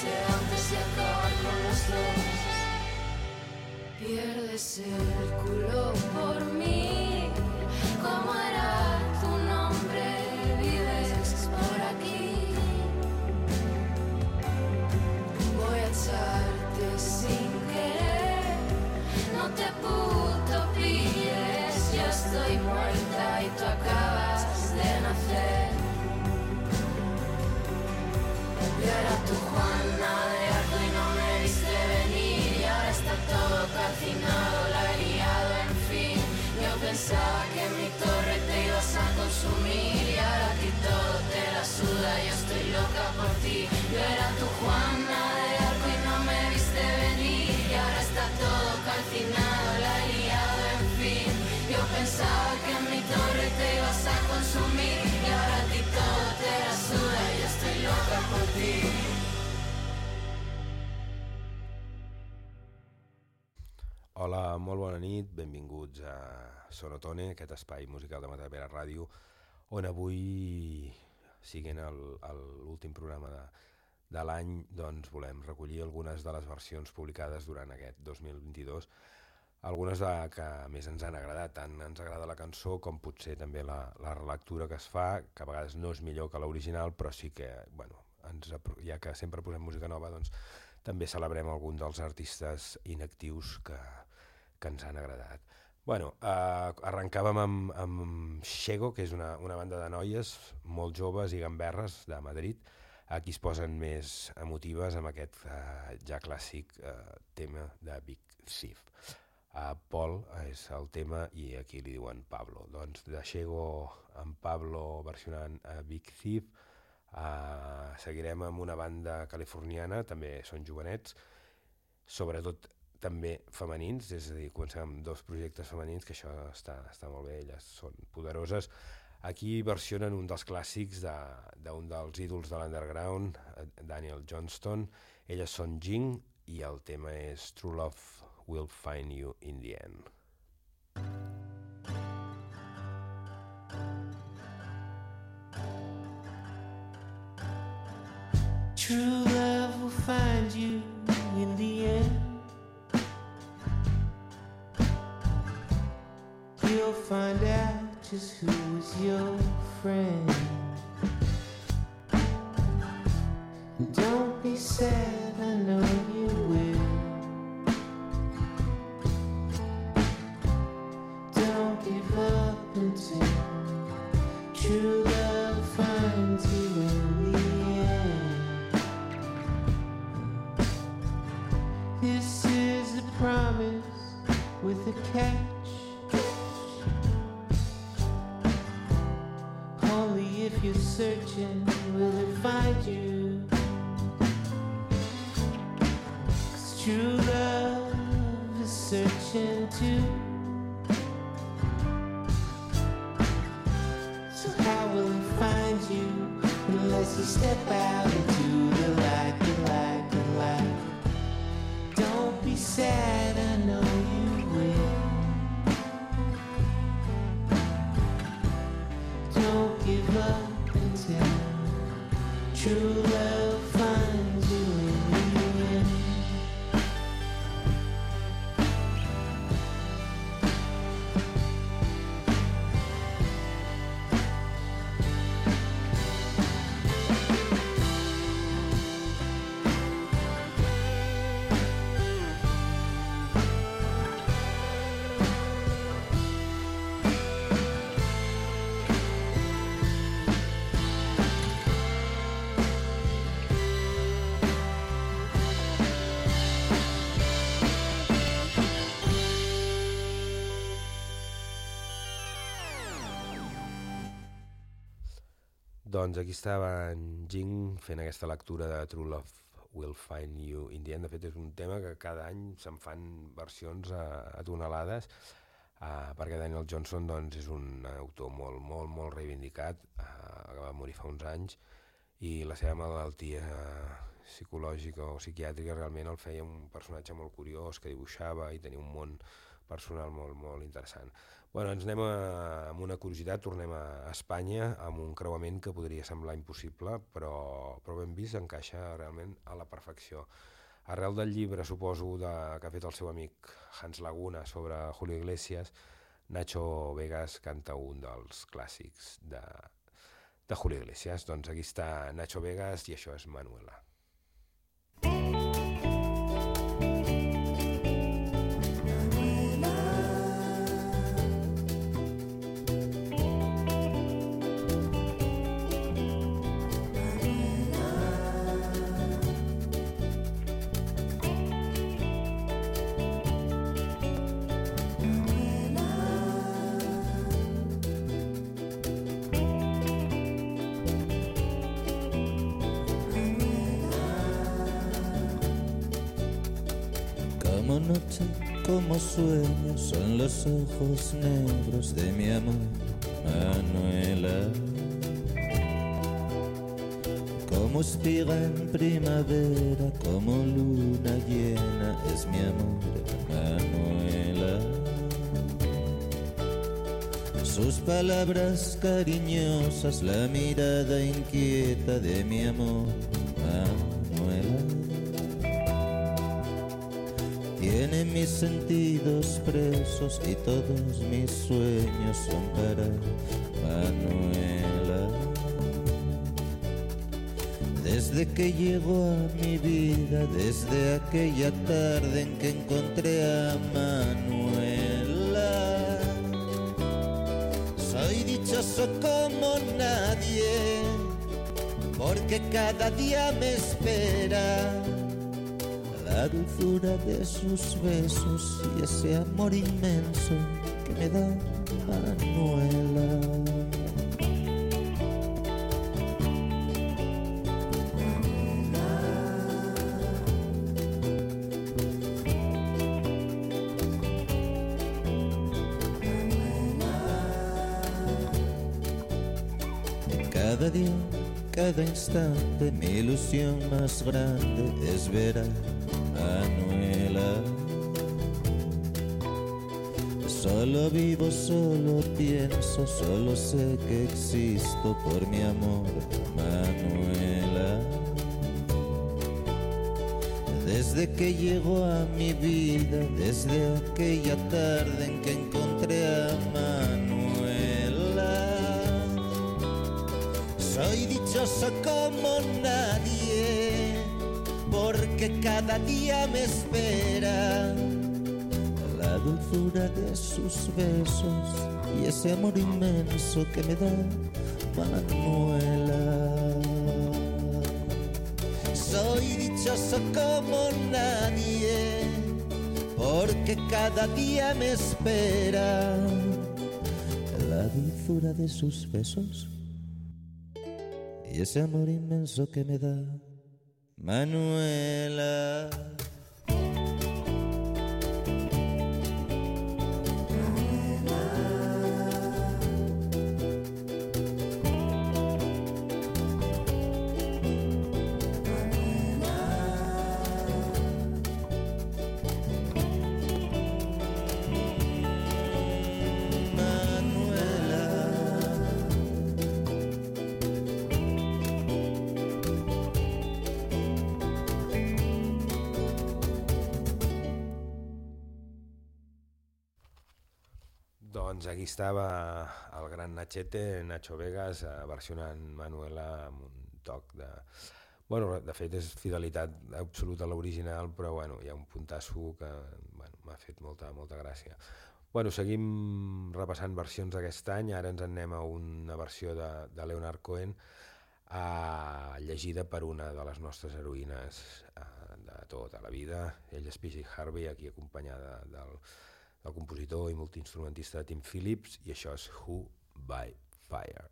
ser antes y acabar con los dos. Pierdes el culo por mí. ¿Cómo era nit, benvinguts a Sonotone, aquest espai musical de Matapera Ràdio, on avui, siguent l'últim programa de, de l'any, doncs volem recollir algunes de les versions publicades durant aquest 2022, algunes de, que més ens han agradat, tant ens agrada la cançó com potser també la, la relectura que es fa, que a vegades no és millor que l'original, però sí que, bueno, ens, ja que sempre posem música nova, doncs també celebrem algun dels artistes inactius que, que ens han agradat. Bueno, eh, arrencàvem amb, amb Xego, que és una, una banda de noies molt joves i gamberres de Madrid. Aquí es posen més emotives amb aquest eh, ja clàssic eh, tema de Big Thief. Uh, Paul és el tema i aquí li diuen Pablo. Doncs de Xego amb Pablo versionant a Big Thief, uh, seguirem amb una banda californiana, també són jovenets, sobretot també femenins, és a dir, comencem amb dos projectes femenins, que això està, està molt bé, elles són poderoses. Aquí versionen un dels clàssics d'un de, d'un dels ídols de l'underground, eh, Daniel Johnston. Elles són Jing i el tema és True Love Will Find You in the End. True love will find you in the end. You'll find out just who is your friend. And don't be sad, I know you will. Don't give up until true love finds you in the end. This is a promise with a catch. Searching will it find you. 'Cause true love is searching too. So how will it find you unless you step out into the light, the light, the light? Don't be sad, Doncs aquí estava en Jing fent aquesta lectura de True Love Will Find You in the End. De fet, és un tema que cada any se'n fan versions a, a tonelades, uh, perquè Daniel Johnson doncs, és un autor molt, molt, molt reivindicat, uh, que va morir fa uns anys, i la seva malaltia psicològica o psiquiàtrica realment el feia un personatge molt curiós, que dibuixava i tenia un món personal molt, molt interessant. Bueno, ens anem a, amb una curiositat, tornem a Espanya amb un creuament que podria semblar impossible, però, però ben vist encaixa realment a la perfecció. Arrel del llibre, suposo, de, que ha fet el seu amic Hans Laguna sobre Julio Iglesias, Nacho Vegas canta un dels clàssics de, de Julio Iglesias. Doncs aquí està Nacho Vegas i això és Manuela. Como sueño, son los ojos negros de mi amor, Manuela. Como espiga en primavera, como luna llena, es mi amor, Manuela. Sus palabras cariñosas, la mirada inquieta de mi amor, mis sentidos presos y todos mis sueños son para Manuela. Desde que llegó a mi vida, desde aquella tarde en que encontré a Manuela, soy dichoso como nadie, porque cada día me espera la dulzura de sus besos y ese amor inmenso que me da Manuela. Cada día, cada instante, mi ilusión más grande es ver Vivo, solo pienso, solo sé que existo por mi amor, Manuela. Desde que llegó a mi vida, desde aquella tarde en que encontré a Manuela, soy dichoso como nadie porque cada día me espera dulzura de sus besos y ese amor inmenso que me da Manuela. Soy dichoso como nadie porque cada día me espera la dulzura de sus besos y ese amor inmenso que me da Manuela. Doncs aquí estava el gran Nachete, Nacho Vegas, eh, versionant Manuela amb un toc de... Bueno, de fet és fidelitat absoluta a l'original, però bueno, hi ha un puntasso que bueno, m'ha fet molta, molta gràcia. Bueno, seguim repassant versions d'aquest any, ara ens en anem a una versió de, de Leonard Cohen eh, llegida per una de les nostres heroïnes eh, de tota la vida, ella és P.J. Harvey, aquí acompanyada del, el compositor i multiinstrumentista Tim Phillips i això és Who by Fire.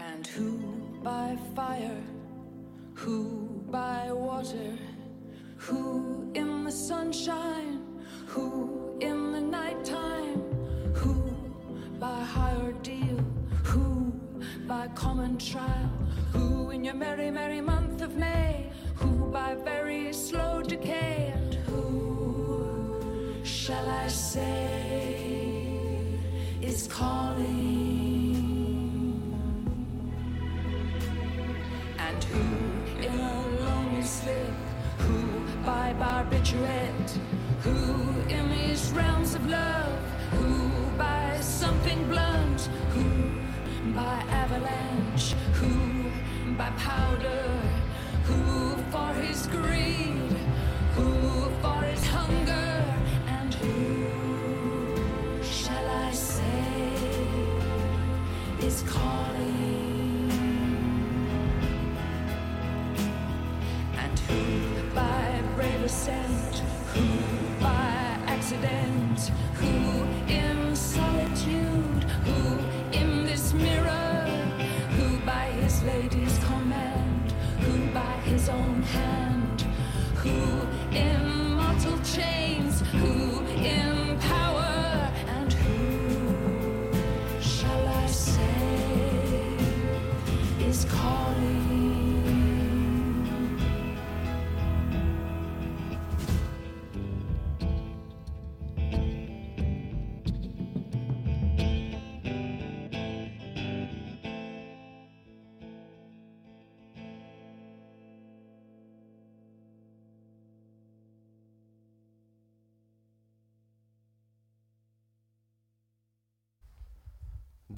And who by fire, who by water, who in the sunshine, who in the nighttime? By high ordeal, who by common trial, who in your merry, merry month of May, who by very slow decay, and who shall I say is calling? and who in a lonely slip, who by barbiturate, who in these realms of love, who something blunt, who? By avalanche, who? By powder, who for his greed, who for his hunger, and who shall I say is calling?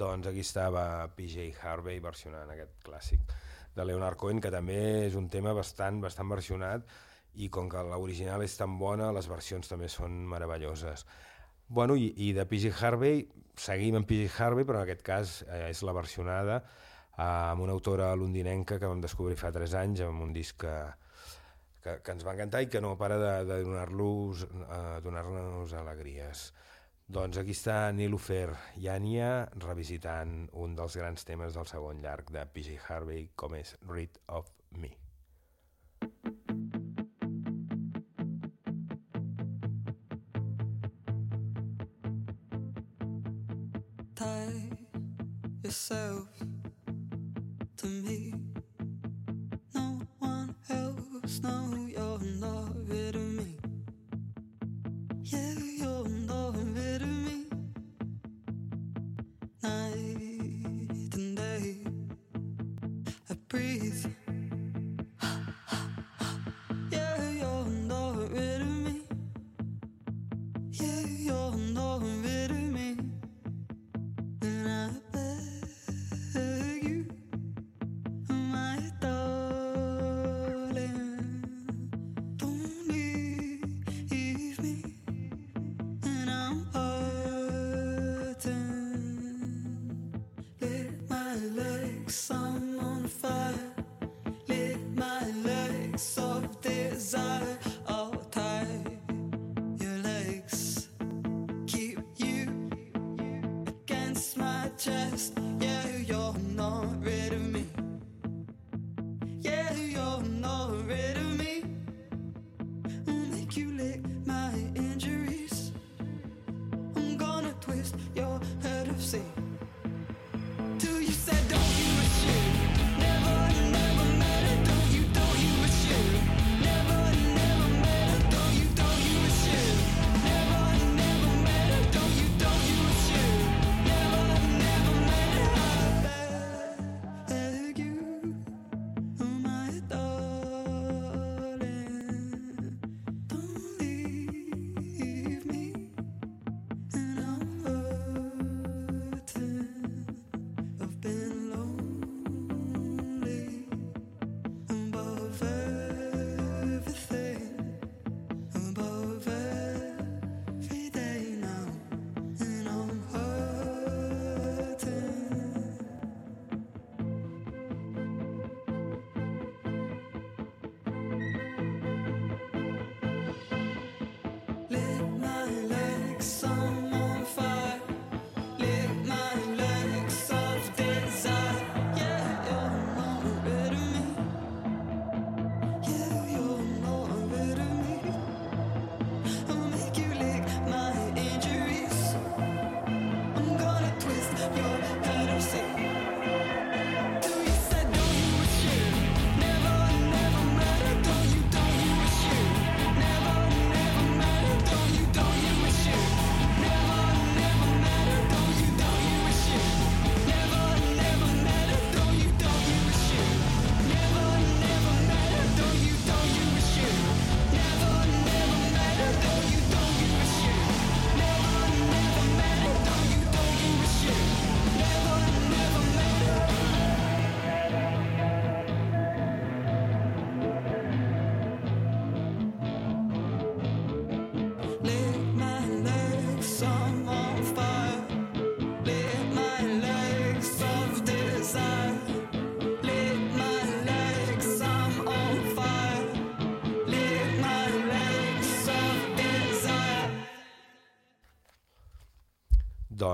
Doncs aquí estava PJ Harvey versionant aquest clàssic de Leonard Cohen, que també és un tema bastant bastant versionat i com que l'original és tan bona, les versions també són meravelloses. Bueno, i, i de PJ Harvey, seguim amb PJ Harvey, però en aquest cas eh, és la versionada eh, amb una autora londinenca que vam descobrir fa 3 anys amb un disc que, que, que ens va encantar i que no para de, de eh, donar-nos alegries. Doncs aquí està Nilufer Yania revisitant un dels grans temes del segon llarg de PJ Harvey com és Rid of Me. tie yourself to me. No one else, no, you're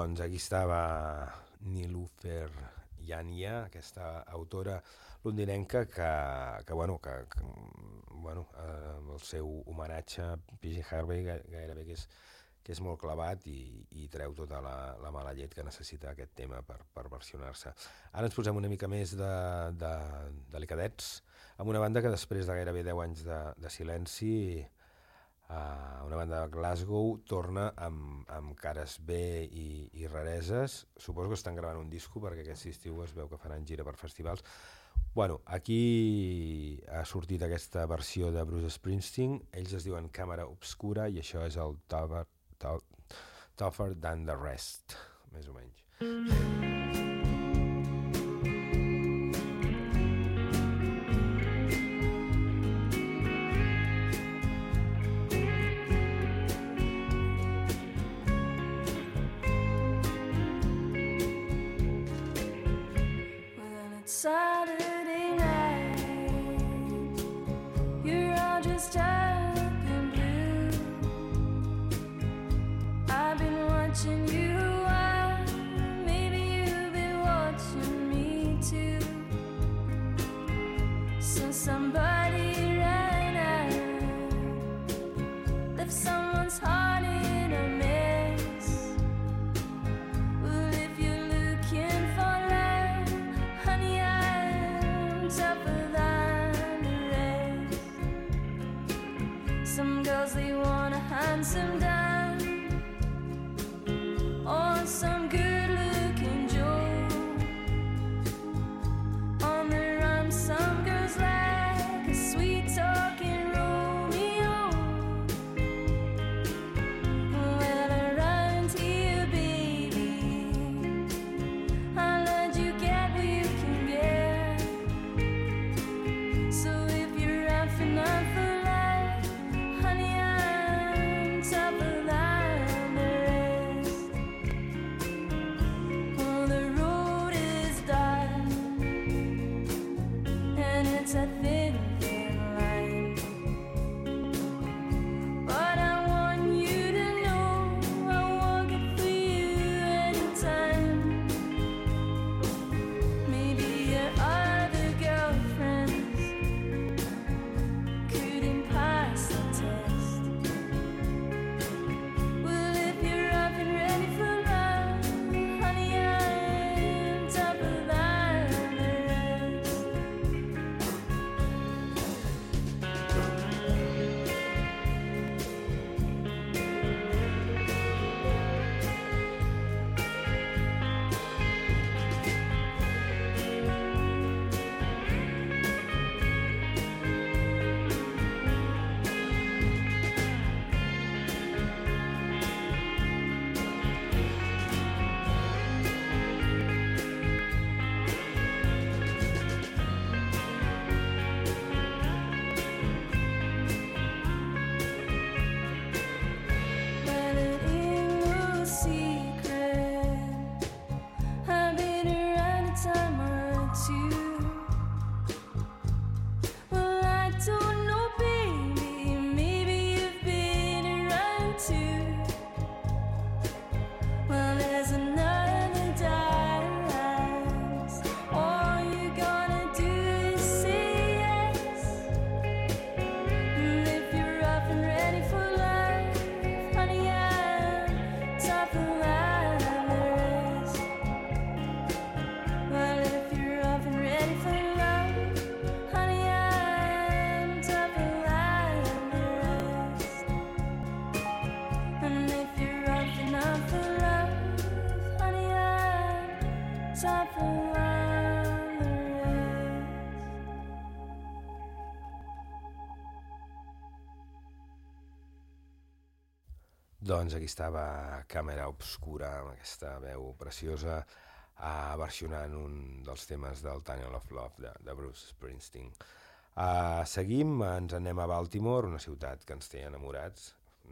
Doncs aquí estava Nilufer Yania, aquesta autora londinenca que, que, bueno, que, que bueno, eh, el seu homenatge a P.G. Harvey gairebé que és, que és molt clavat i, i treu tota la, la mala llet que necessita aquest tema per, per versionar-se. Ara ens posem una mica més de, de delicadets amb una banda que després de gairebé 10 anys de, de silenci Uh, una banda de Glasgow torna amb, amb cares B i, i rareses. Suposo que estan gravant un disco perquè aquest estiu es veu que faran gira per festivals. Bueno, aquí ha sortit aquesta versió de Bruce Springsteen. Ells es diuen Càmera Obscura i això és el Tougher, tougher Than the Rest, més o menys. Mm -hmm. Doncs aquí estava Càmera Obscura, amb aquesta veu preciosa, uh, versionant un dels temes del Tunnel of Love de, de Bruce Springsteen. Uh, seguim, ens anem a Baltimore, una ciutat que ens té enamorats.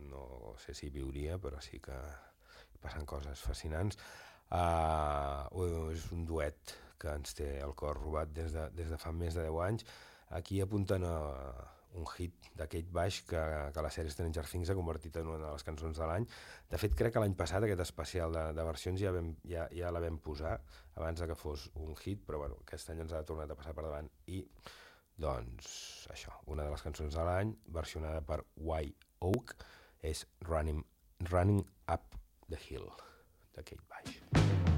No sé si viuria, però sí que passen coses fascinants. Uh, és un duet que ens té el cor robat des de, des de fa més de 10 anys. Aquí apunten a un hit Kate Bush que, que la sèrie Stranger Things ha convertit en una de les cançons de l'any. De fet, crec que l'any passat aquest especial de, de versions ja, vam, ja, ja la vam posar abans de que fos un hit, però bueno, aquest any ens ha tornat a passar per davant i doncs això, una de les cançons de l'any versionada per White Oak és Running, Running Up the Hill de Kate Bush. You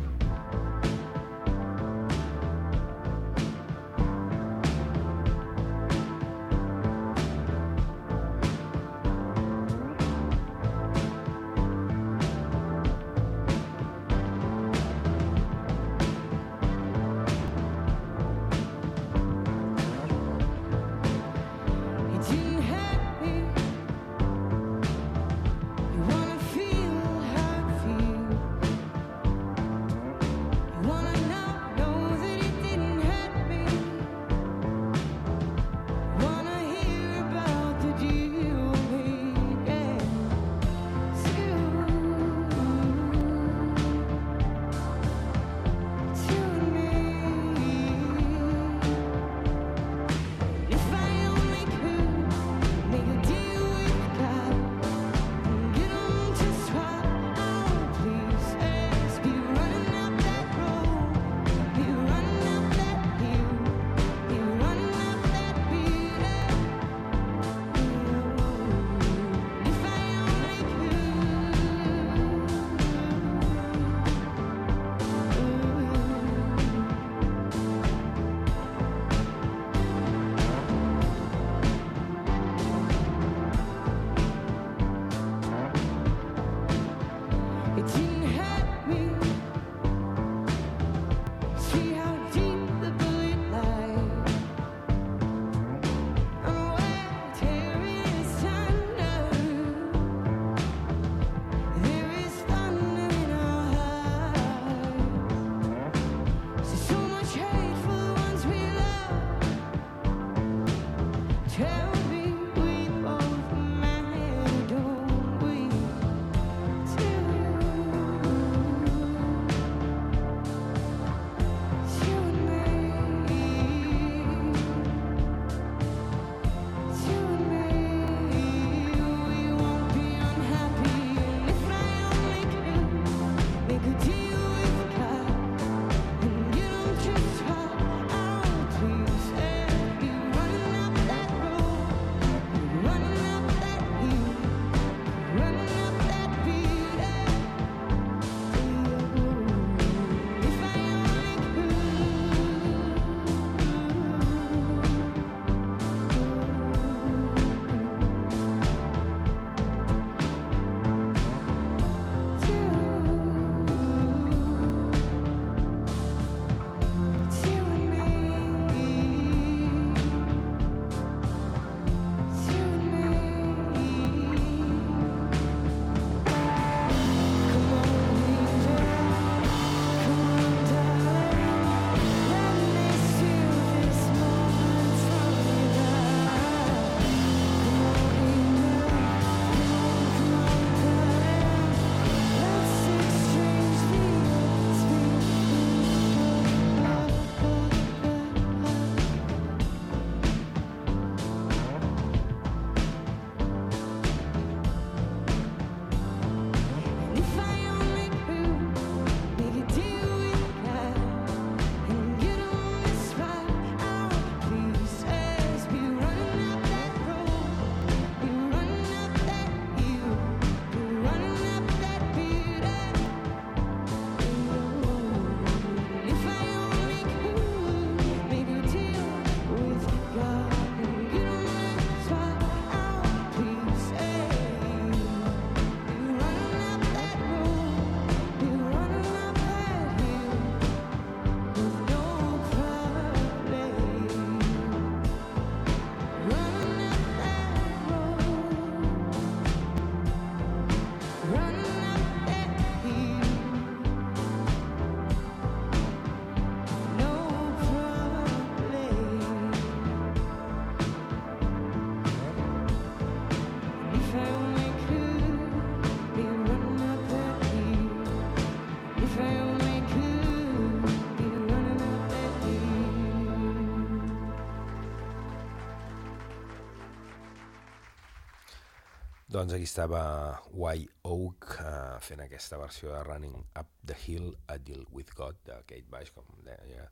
Doncs aquí estava White Oak uh, fent aquesta versió de Running Up the Hill a Deal With God de Kate Bush, com deia.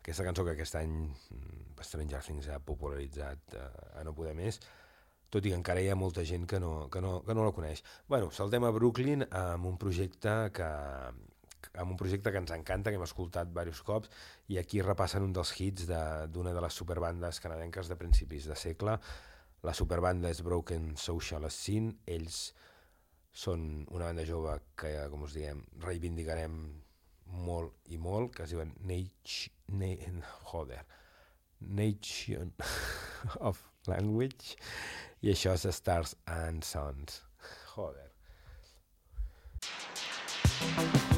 Aquesta cançó que aquest any mm, Stranger Things ha popularitzat uh, a no poder més, tot i que encara hi ha molta gent que no, que no, que no la coneix. bueno, saltem a Brooklyn amb un projecte que amb un projecte que ens encanta, que hem escoltat diversos cops, i aquí repassen un dels hits d'una de, de les superbandes canadenques de principis de segle, la superbanda és Broken Social Scene, ells són una banda jove que, com us diem, reivindicarem molt i molt, que es diuen Nation, na, joder, Nation of Language, i això és Stars and Sons. Joder. You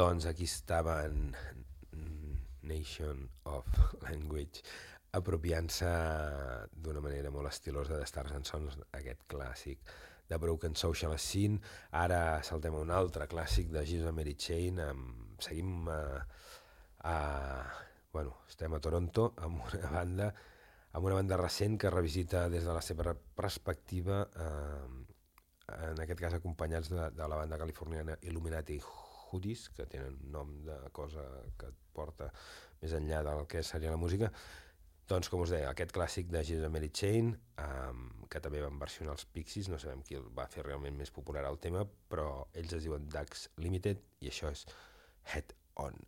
Doncs aquí estaven Nation of Language apropiant-se d'una manera molt estilosa de Stars and Sons, aquest clàssic de Broken Social Scene. Ara saltem a un altre clàssic de Jesus Mary Chain. Amb, seguim a, a, bueno, estem a Toronto amb una banda amb una banda recent que revisita des de la seva perspectiva eh, en aquest cas acompanyats de, de la banda californiana Illuminati Hoodies, que tenen nom de cosa que porta més enllà del que seria la música, doncs, com us deia, aquest clàssic de Jesus Mary Chain, um, que també van versionar els Pixies, no sabem qui el va fer realment més popular al tema, però ells es diuen Dax Limited i això és Head On.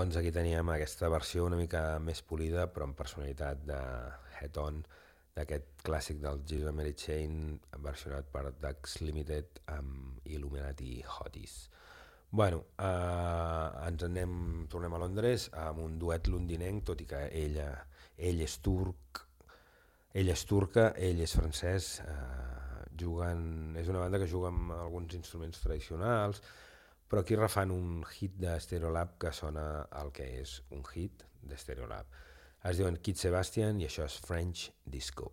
Doncs aquí teníem aquesta versió una mica més polida, però amb personalitat de Head On, d'aquest clàssic del Jesus Mary Chain, versionat per Dax Limited amb Illuminati Hotties. Bueno, eh, ens anem, tornem a Londres amb un duet londinenc, tot i que ella, ell és turc, ella és turca, ell és francès, eh, juguen, és una banda que juga amb alguns instruments tradicionals, però aquí refan un hit de Stereolab que sona el que és un hit de Stereolab. Es diuen Kid Sebastian i això és French Disco.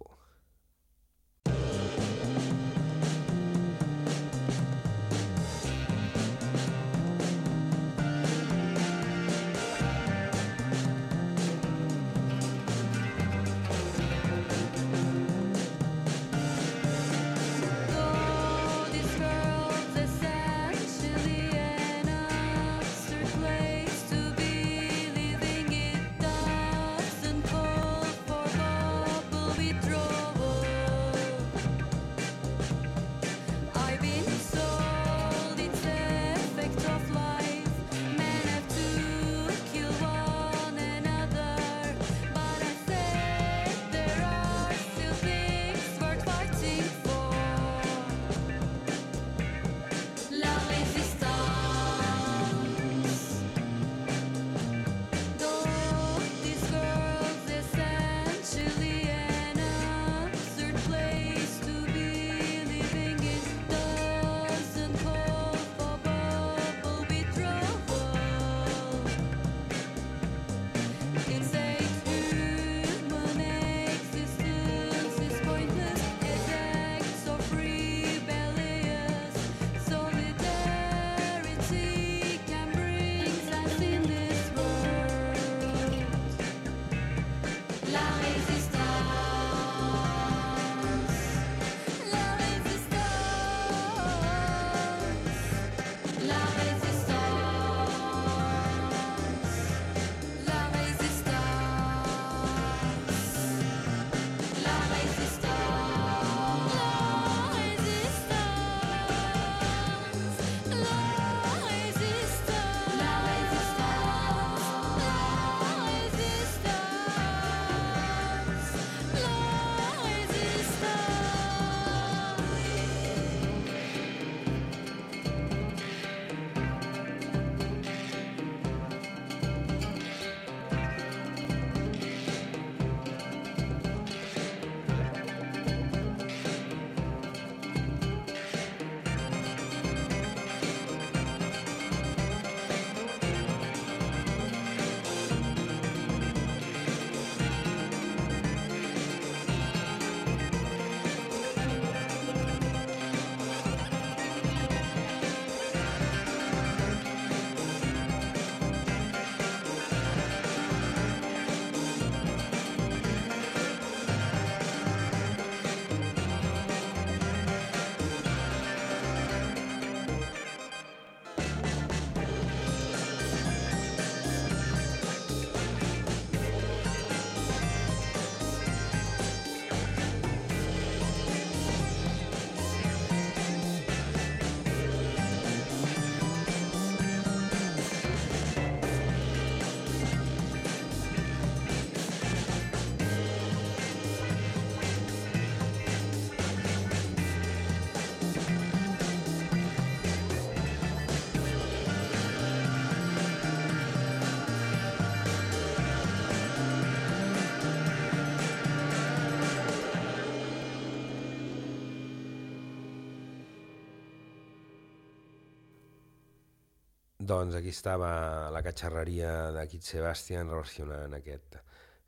Doncs aquí estava la catxarreria de Kid Sebastian versionant aquest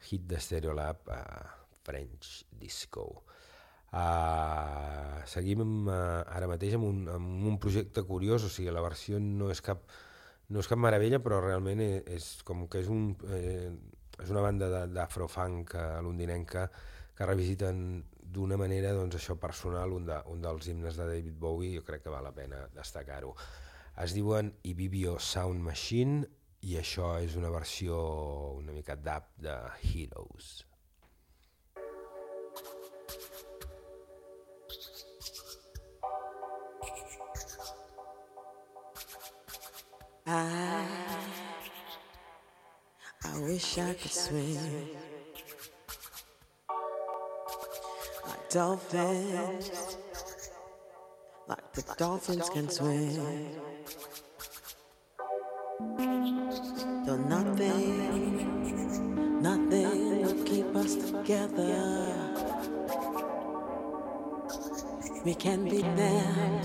hit de Stereolab a French Disco. Uh, seguim uh, ara mateix amb un, amb un projecte curiós, o sigui, la versió no és cap, no és cap meravella, però realment és, és com que és, un, eh, és una banda d'afrofunk eh, londinenca que revisiten d'una manera doncs, això personal un, de, un dels himnes de David Bowie, jo crec que val la pena destacar-ho. Es diuen Ibibio Sound Machine i això és una versió una mica dub de Heroes. I, I wish I could swim like dolphins, the dolphins can swim. Though nothing, nothing will keep us together. We can be there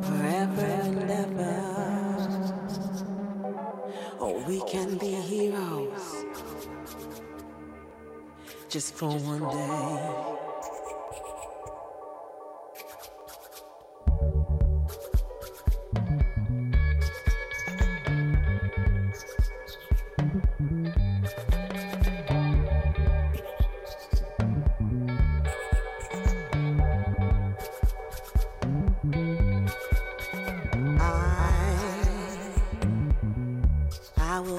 forever and ever. Oh, we can be heroes just for one day. I, I will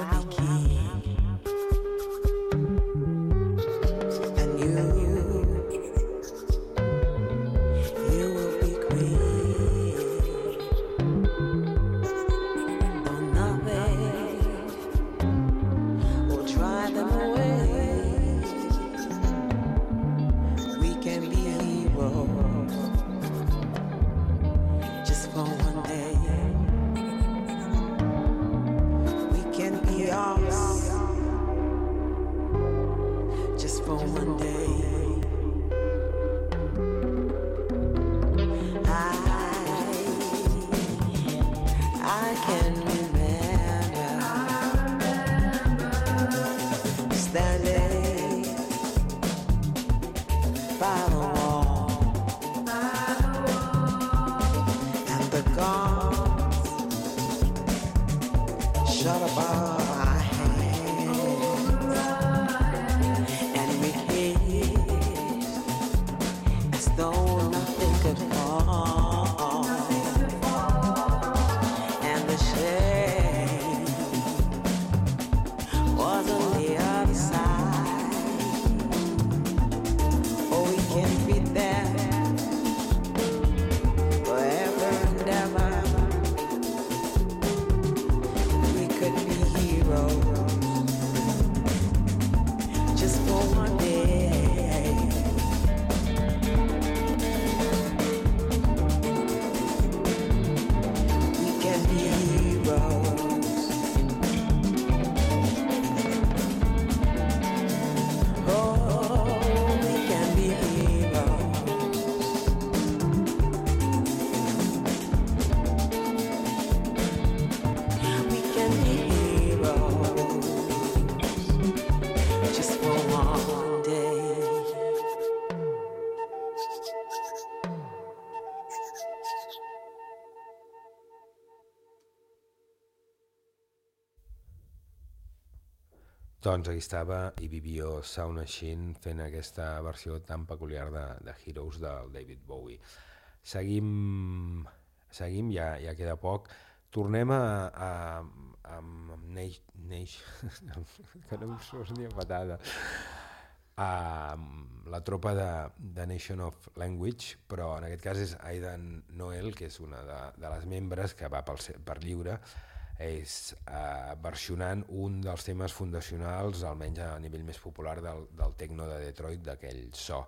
Doncs aquí estava i Vivio Sound Machine fent aquesta versió tan peculiar de, de Heroes del David Bowie. Seguim, seguim ja, ja queda poc. Tornem a, a, a, a Neix, Neix, que no em surt ni a patada, a la tropa de, de Nation of Language, però en aquest cas és Aidan Noel, que és una de, de les membres que va pel, per lliure, és eh, versionant un dels temes fundacionals, almenys a nivell més popular, del, del techno de Detroit, d'aquell so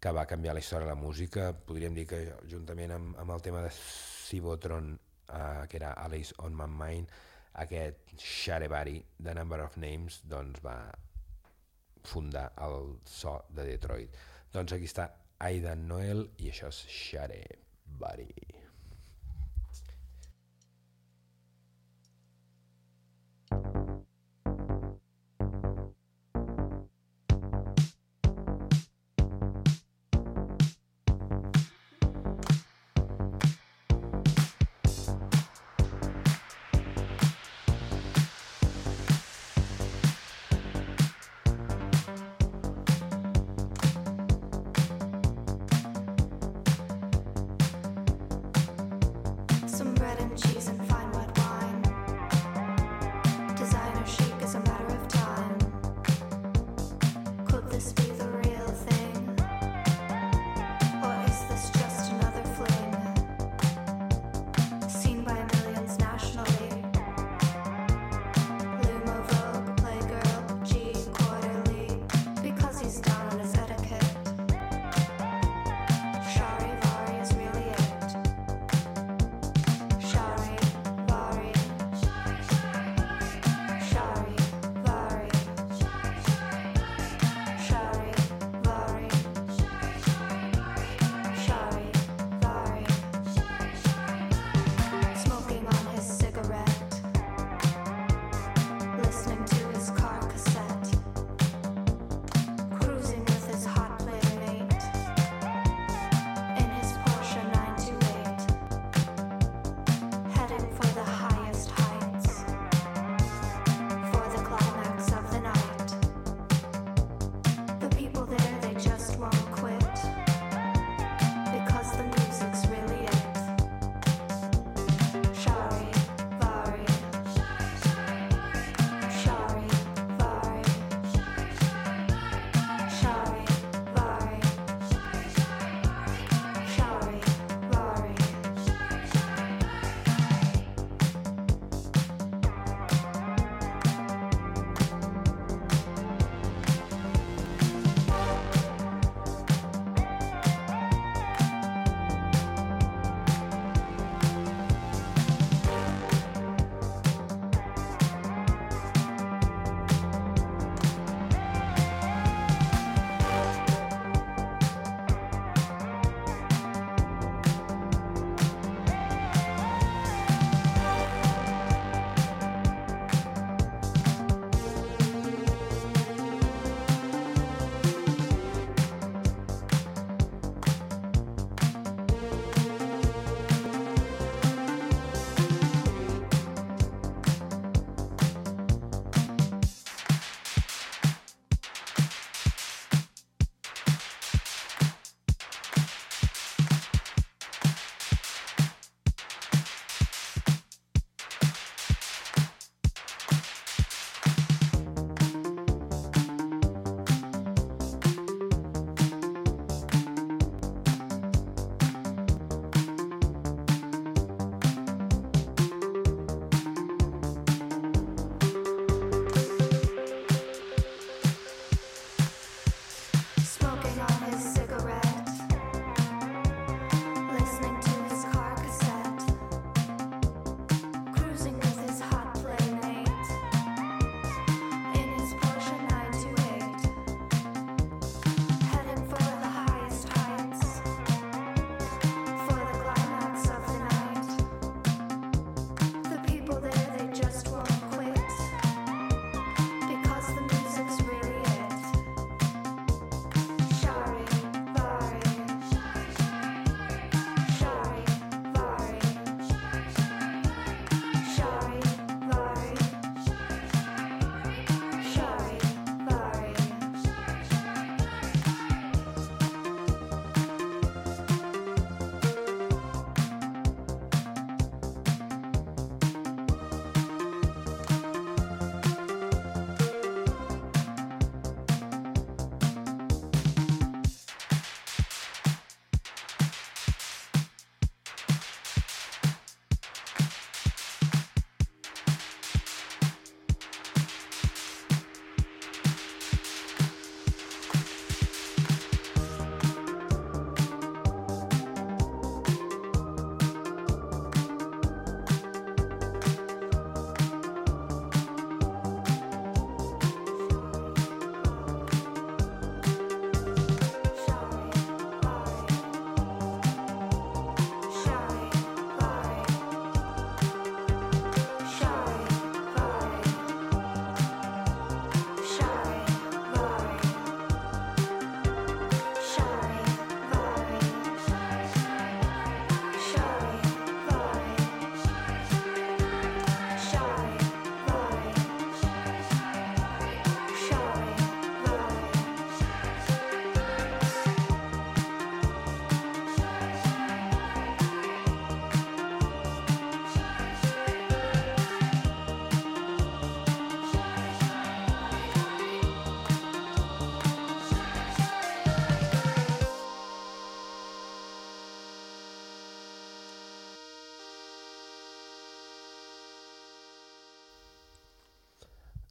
que va canviar la història de la música. Podríem dir que juntament amb, amb el tema de Cibotron, eh, que era Alice on My Mind, aquest Sharebari de Number of Names doncs va fundar el so de Detroit. Doncs aquí està Aidan Noel i això és Sharebari.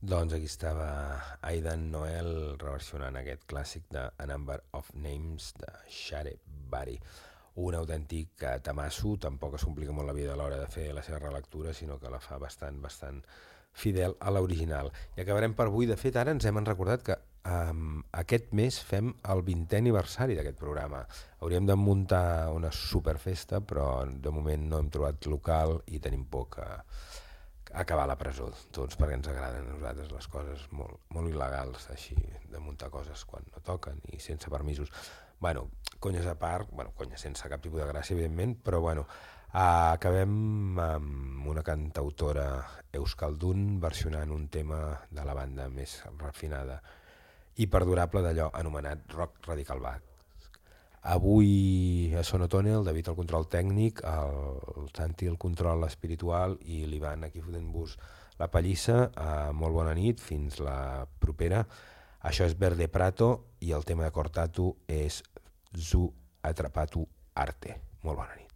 Doncs aquí estava Aidan Noel reversionant aquest clàssic de A Number of Names de Share Bari. Un autèntic tamasso, tampoc es complica molt la vida a l'hora de fer la seva relectura, sinó que la fa bastant, bastant fidel a l'original. I acabarem per avui. De fet, ara ens hem recordat que um, aquest mes fem el 20è aniversari d'aquest programa. Hauríem de muntar una superfesta, però de moment no hem trobat local i tenim por que acabar a la presó, tots perquè ens agraden a nosaltres les coses molt, molt il·legals, així, de muntar coses quan no toquen i sense permisos. Bueno, conyes a part, bueno, conyes sense cap tipus de gràcia, evidentment, però bueno, Uh, acabem amb una cantautora euskaldun versionant un tema de la banda més refinada i perdurable d'allò anomenat rock radical basc. Avui a Sonotone, el David al control tècnic, el, el Santi el control espiritual i l'Ivan aquí fotent-vos la pallissa. Uh, molt bona nit, fins la propera. Això és Verde Prato i el tema de Cortatu és Zu Atrapatu Arte. Molt bona nit.